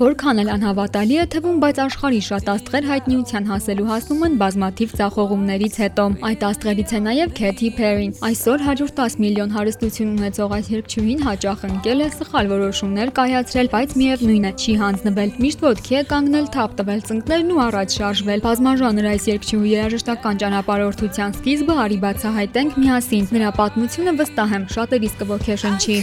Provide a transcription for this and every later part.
Որքան էլ անհավատալի է թվում, բայց աշխարհի շատ աստղեր հայտնիության հասելու հասնում են բազմաթիվ ցախողումներից հետո։ Այդ աստղերից է նաև Քեթի Փերին։ Այսօր 110 միլիոն հարստություն ունեցող այս երգչուհին հաճախ ընկել է սխալ որոշումներ կայացրել, բայց միևնույն է, չի հանձնվել։ Միշտ ոտքի է կանգնել, թափ տվել ծնկներն ու առաջ շարժվել։ Բազմաժանր այս երգչուհու երաժշտական ճանապարհորդության սկիզբը արի բացահայտենք միասին։ Նրա պատմությունը վստահ եմ շատերիս կողքեշնչի։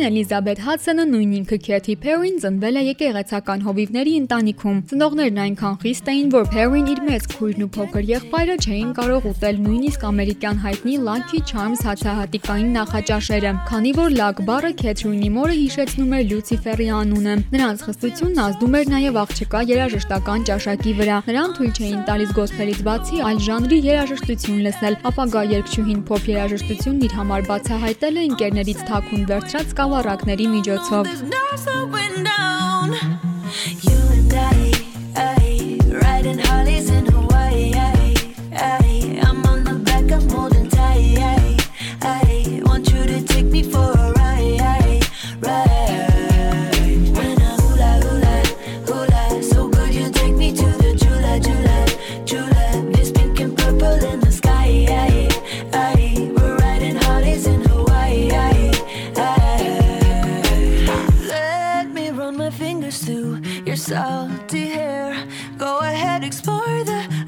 Քեթրին Էլիզաբեթ Հադսոնը նույն ինքը Քեթի Փերին ծնվել է եկեղեցական հովիվների ընտանիքում։ Ծնողներն այնքան խիստ էին, որ Փերին իր մեծ քույրն ու փոքր եղբայրը չէին կարող ուտել նույնիսկ ամերիկյան հայտնի Lucky Charms հացահատիկային նախաճաշերը, քանի որ լակ բառը Քեթրինի մորը հիշեցնում էր Լյուցիֆերի անունը։ Նրանց խստությունն ազդում էր նաև աղջկա երաժշտական ճաշակի վրա։ Նրան թույլ չէին տալիս գոսպելից բացի այլ ժանրի երաժշտություն լսել։ Ապագա երգչուհին փոփ երաժշտությունն իր համար բացահայտել է ընկերներից թաքուն վերցրած ստացած սկավառակների միջոցով։ fingers through your salty hair. Go ahead, explore the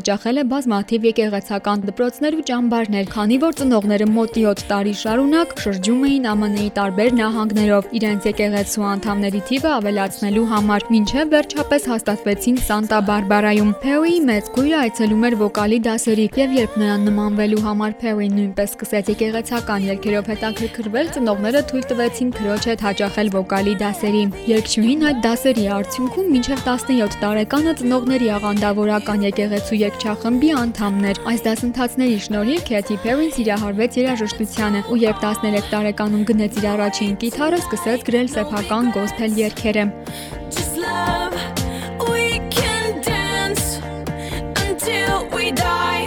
հաճախել է բազմաթիվ եկեղեցական դպրոցներ ու ճամբարներ, քանի որ ծնողները մոտ 7 տարի շարունակ շրջում էին ԱՄՆ-ի տարբեր նահանգներով իրենց եկեղեցու անդամների թիվը ավելացնելու համար, մինչև վերջապես հաստատվեցին Սանտա Բարբարայում։ Փերիի մեծ քույրը այցելում էր վոկալի դասերի, եւ երբ նրան նմանվելու համար Փերին նույնպես սկսեց եկեղեցական երգերով հետաքրքրվել, ծնողները թույլ տվեցին քրոջ հետ հաճախել վոկալի դասերի։ Երգչուհին այդ դասերի արդյունքում մինչև 17 տարեկանը ծնողների աղանդավորական եկեղեցու երգչախմբի անդամն էր։ Այս դասընթացների շնորհիվ Քեթի Փերին սիրահարվեց երաժշտությանը ու երբ 13 տարեկանում գնեց իր առաջին կիթառը, սկսեց գրել սեփական գոսփել երգերը։ Just love. We can dance until we die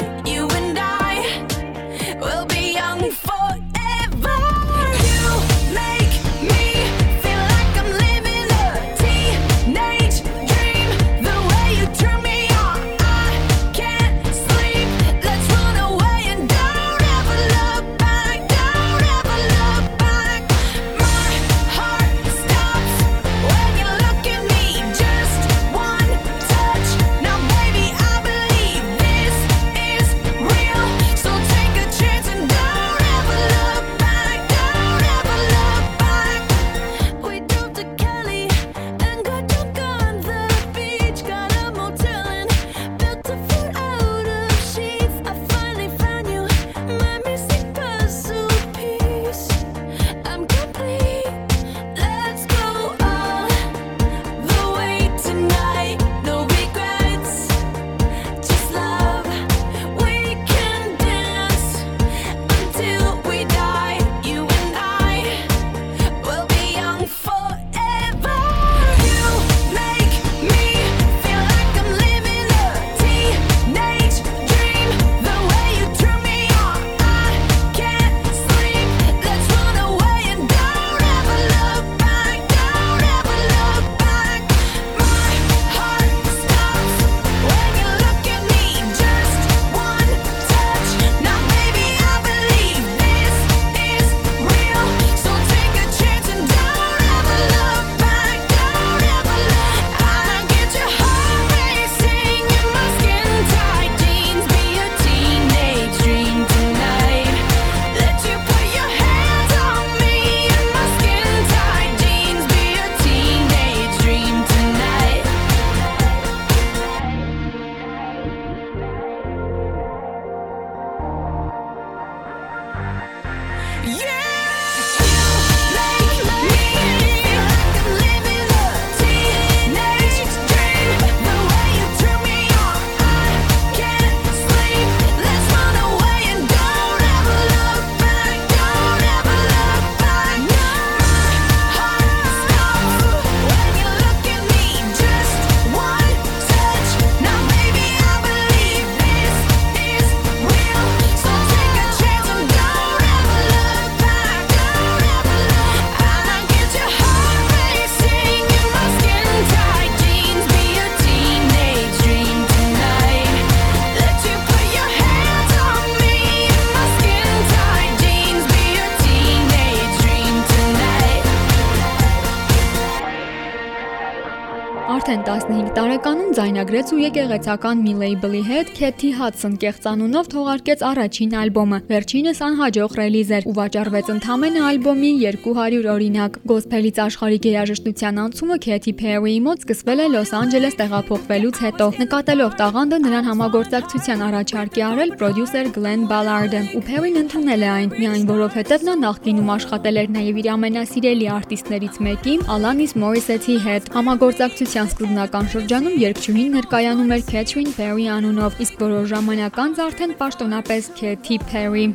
ձայնագրեց ու եկեղեցական մի լեյբլի հետ Քեթի Հադսոն կեղծանունով թողարկեց առաջին ալբոմը։ Վերջինս անհաջող ռելիզ էր ու վաճառվեց ընդամենը ալբոմի 200 օրինակ։ Գոսփելից աշխարհիկ երաժշտության անցումը Քեթի Փերիի մոտ սկսվել է Լոս Անջելես տեղափոխվելուց հետո։ Նկատելով տաղանդը նրան համագործակցության առաջարկ է արել պրոդյուսեր Գլեն Բալարդը։ Ու Փերին ընդունել է այն, միայն որովհետև նա նախկինում աշխատել էր նաև իր ամենասիրելի արտիստներից մեկի Ալանիս Մորիսեթի հետ։ Համագործակցության սկզբնական շրջանում երգչուհին ներկայանում էր Catherine Perry անունով, իսկ որոշ ժամանակ անց արդեն պաշտոնապես Katy Perry։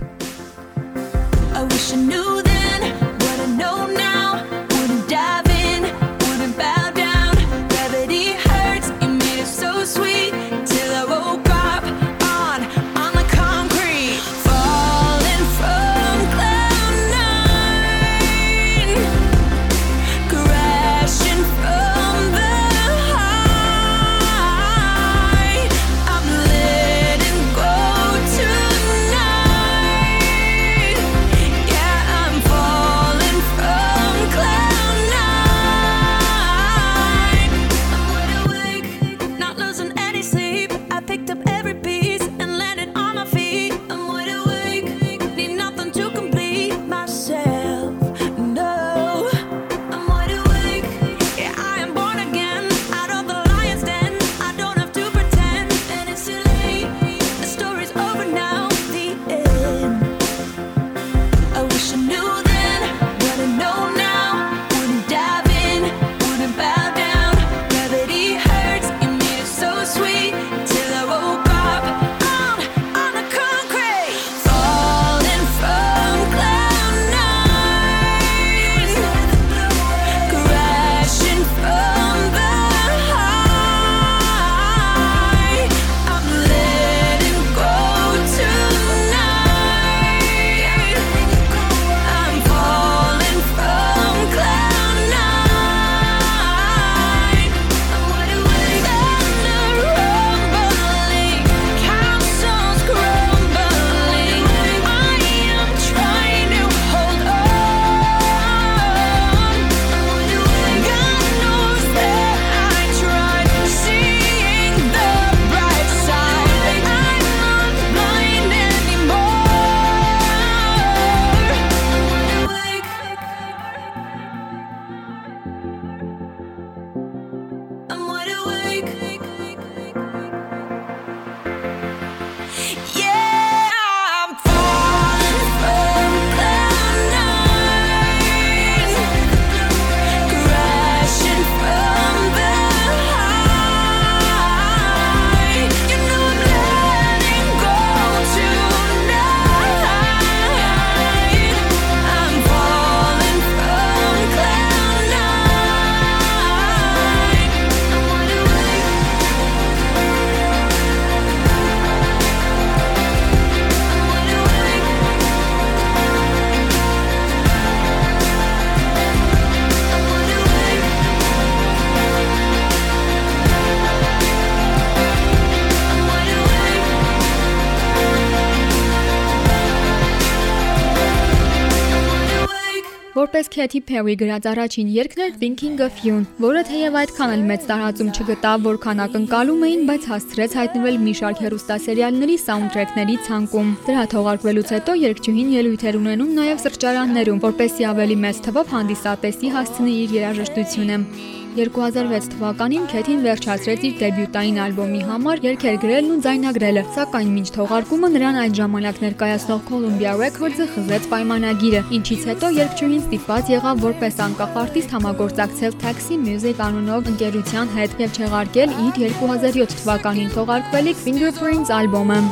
I wish I knew Katy Perry գրած առաջին երգն էր Thinking of You, որը թեև այդքան էլ մեծ տարածում չգտավ, որքան ակնկալում էին, բայց հասցրեց հայտնվել մի շարք հեռուստասերիալների սաունդթրեքների ցանկում։ Դրա թողարկվելուց հետո երգչուհին ելույթեր ունենում նաև սրճարաններում, որպեսզի ավելի մեծ թվով հանդիսատեսի հասցնի իր երաժշտությունը։ 2006 թվականին Քեթին վերջացրեց իր դեբյուտային ալբոմի համար երգեր գրելն ու ձայնագրելը, սակայն մինչ թողարկումը նրան այդ ժամանակ ներկայացնող Columbia Records-ը խզեց պայմանագիրը, ինչից հետո երգչուհին ստիպված եղավ որպես անկախ արտիստ համագործակցել Taxi Music անունով ընկերության հետ եւ չեղարկել իր 2007 թվականին թողարկվելիք Fingerprints ալբոմը։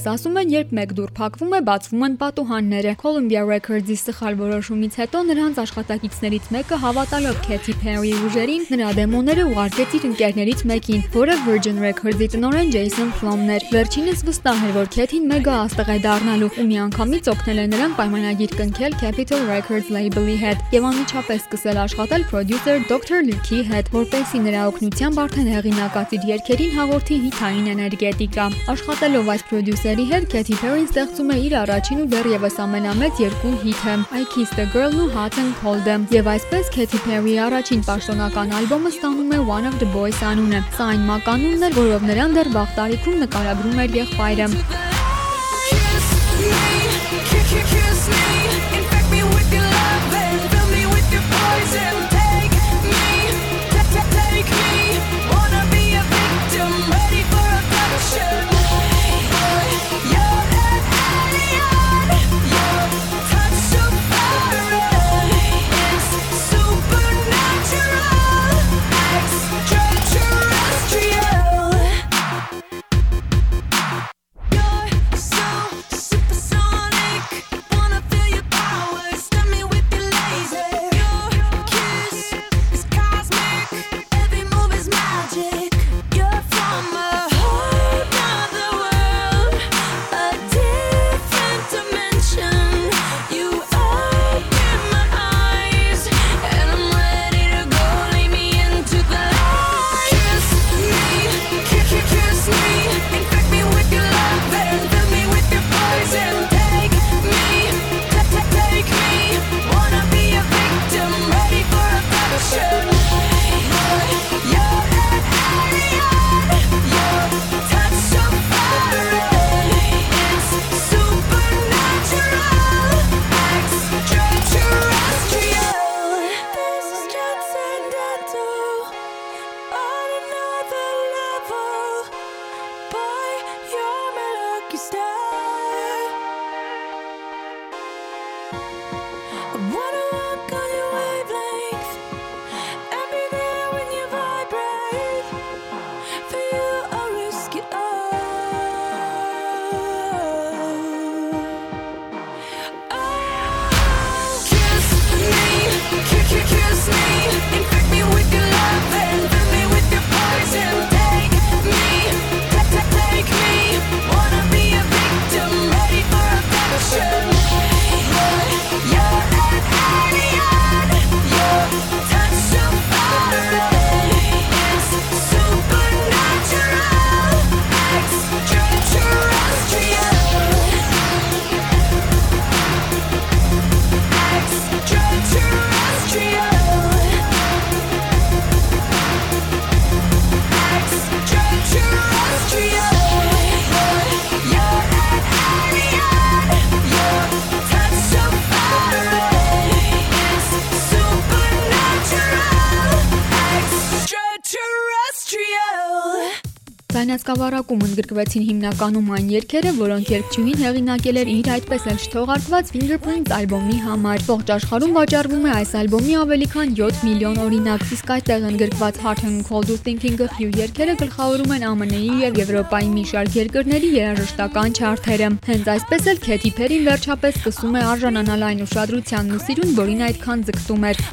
Ինչպես ասում են, երբ մեկ դուռ փակվում է, բացվում են պատուհանները։ Columbia Records-ի սխալ որոշումից հետո նրանց աշխատակիցներից մեկը հավատալով Katy Perry ուժերին, նրա դեմոները ուղարկեց իր ընկերներից մեկին, որը Virgin Records-ի տնօրեն Jason Flom-ն էր։ Վերջինս վստահ էր, որ Katy-ն մեգա աստղ է դառնալու ու միանգամից օգնել է նրան պայմանագիր կնքել Capitol Records label-ի հետ եւ անմիջապես սկսել աշխատել producer Dr. Luke-ի հետ, որպեսզի նրա օգնությամբ արդեն հեղինակած իր երգերին հաղորդի հիթային էներգետիկա։ Աշխատելով այս producer պրոդյուսերի հետ Katy Perry-ն ստեղծում է իր առաջին ու դեռևս ամենամեծ երկու հիթը՝ I Kissed a Girl-ն ու Hot and Cold-ը։ Եվ այսպես Katy Perry-ի առաջին պաշտոնական ալբոմը ստանում է One of the Boys անունը։ Սա այն մականունն էր, որով նրան դեռ վաղ տարիքում նկարագրում էր եղբայրը։ Ձայնասկավառակում ընդգրկվեցին հիմնականում այն երգերը, որոնք երգչուհին հեղինակել էր իր այդպես էլ չթողարկված Fingerprints ալբոմի համար։ Ողջ աշխարհում վաճառվում է այս ալբոմի ավելի քան 7 միլիոն օրինակ, իսկ այդտեղ ընդգրկված Hot and Cold Thinking-ը հյու երգերը գլխավորում են ԱՄՆ-ի եւ Եվրոպայի մի շարք երկրների երաժշտական չարթերը։ Հենց այսպես էլ Քեթի Փերին վերջապես սկսում է արժանանալ այն ուշադրությանն ու սիրուն, որին այդքան ձգտում էր։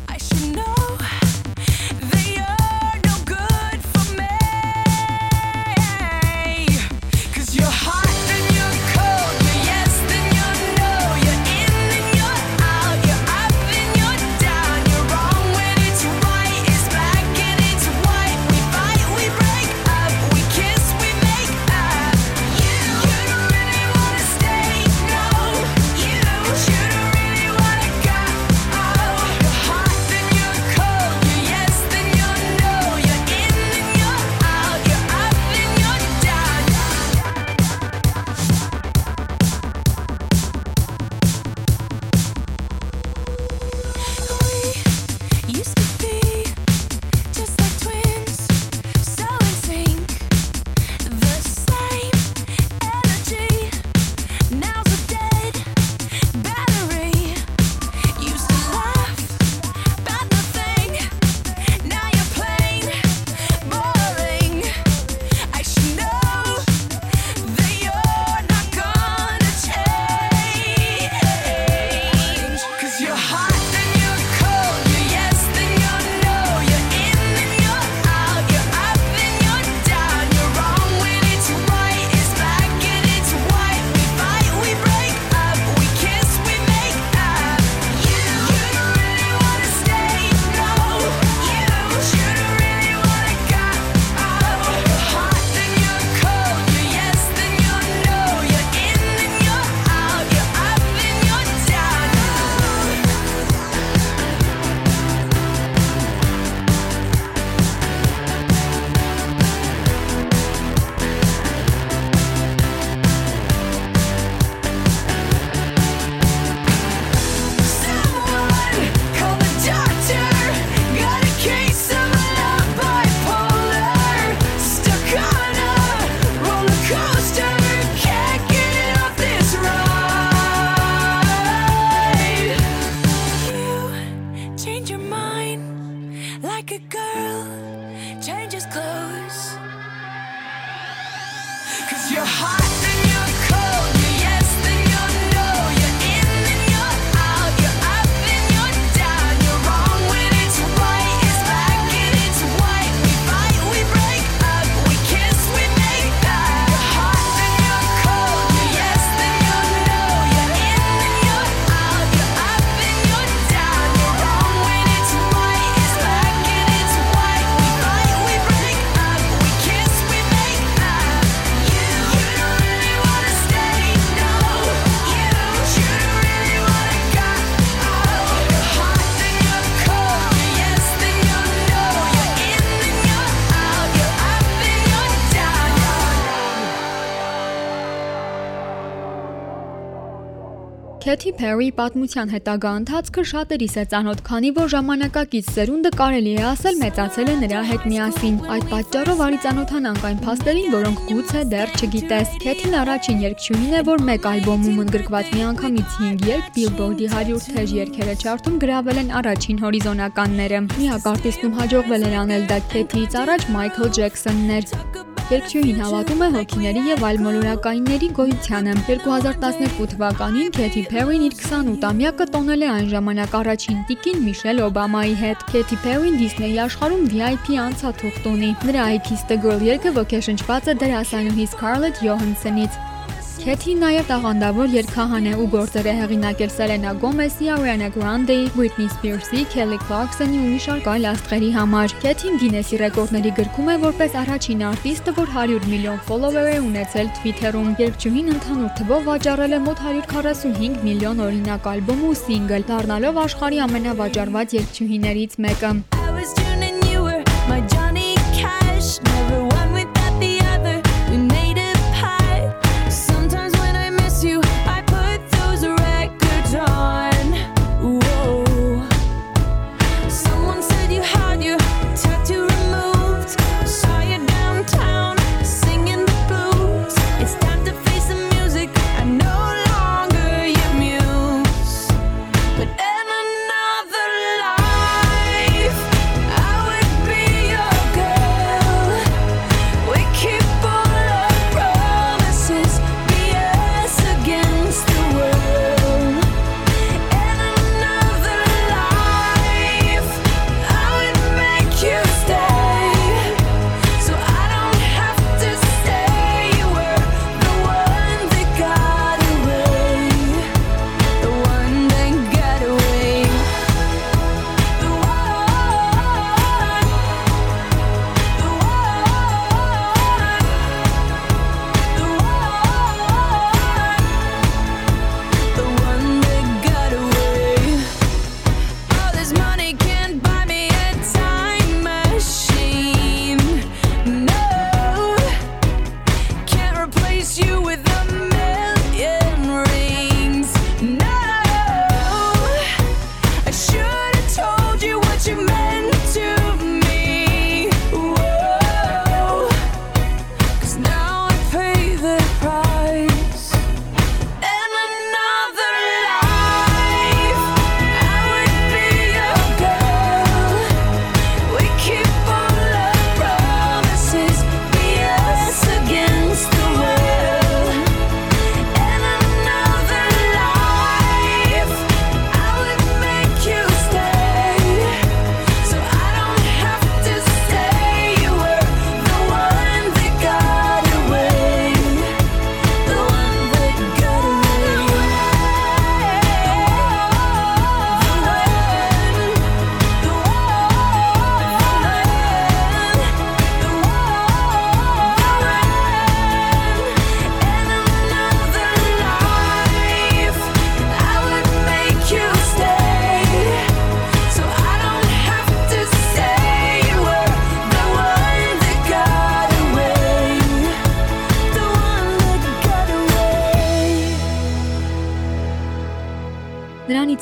Քեթի Փերի պատմության հետագա ընթացքը շատերիս է ծանոթ, քանի որ ժամանակակից սերունդը կարելի է ասել մեծացել է նրա հետ միասին։ Այդ պատճառով արի ծանոթանանք այն փաստերին, որոնք գուցե դեռ չգիտես։ Քեթին առաջին երգչուհին է, որ մեկ ալբոմում ընդգրկված միանգամից 5 երգ Billboard-ի 100 թեժ երգերը չարթում գրավել են առաջին հորիզոնականները։ Միակ արտիստում հաջողվել էր անել դա Քեթիից առաջ Մայքլ Ջեքսոնն էր։ Երկչուհին հավատում է հոգիների եւ այլ մոլորակայինների գոյությանը։ 2012 թվականին Քեթի Փերին իր 28-ամյակը տոնել է այն ժամանակ առաջին տիկին Միշել Օբամայի հետ։ Քեթի Փերին Disney-ի աշխարհում VIP անցաթուղթ ունի։ Նրա I Kiss the Girl երգը ոգեշնչված է դերասանուհի Scarlett Johansson-ից։ Քեթին նաև տաղանդավոր երգահան է ու գործեր է հեղինակել Սելենա Գոմեսի, Ariana Grande-ի, Britney Spears-ի, Kelly Clarkson-ի ու մի շարք այլ աստղերի համար։ Քեթին Գինեսի ռեկորդների գրքում է որպես առաջին արտիստը, որ 100 միլիոն ֆոլովեր է ունեցել Twitter-ում։ Երգչուհին ընդհանուր թվով վաճառել է մոտ 145 միլիոն օրինակ ալբոմ ու սինգլ, դառնալով աշխարհի ամենավաճառված երգչուհիներից մեկը։ My Johnny Cash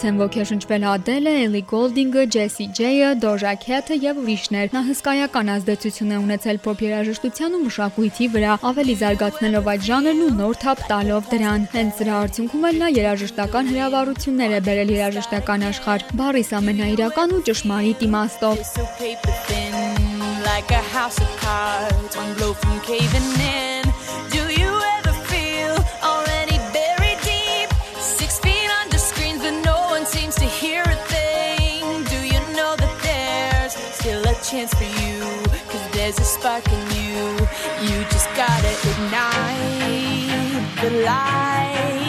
Նրանից են ոգեշնչվել Adele-ը, Ellie Goulding-ը, Jessie J-ը, Doja Cat-ը եւ ուրիշներ։ Նա հսկայական ազդեցություն է ունեցել pop երաժշտության ու մշակույթի վրա, ավելի զարգացնելով այդ ժանրն ու նոր թափ տալով դրան։ Հենց դրա արդյունքում էլ նա երաժշտական հրավառություններ է բերել երաժշտական աշխարհ։ Բարիս ամենաիրական ու ճշմարիտ իմաստով։ Like a house of cards, one blow from caving in. There's a spark in you. You just gotta ignite the light